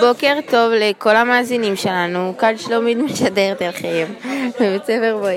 בוקר טוב לכל המאזינים שלנו, כאן שלומית משדרת אליכם בבית ספר בויאר.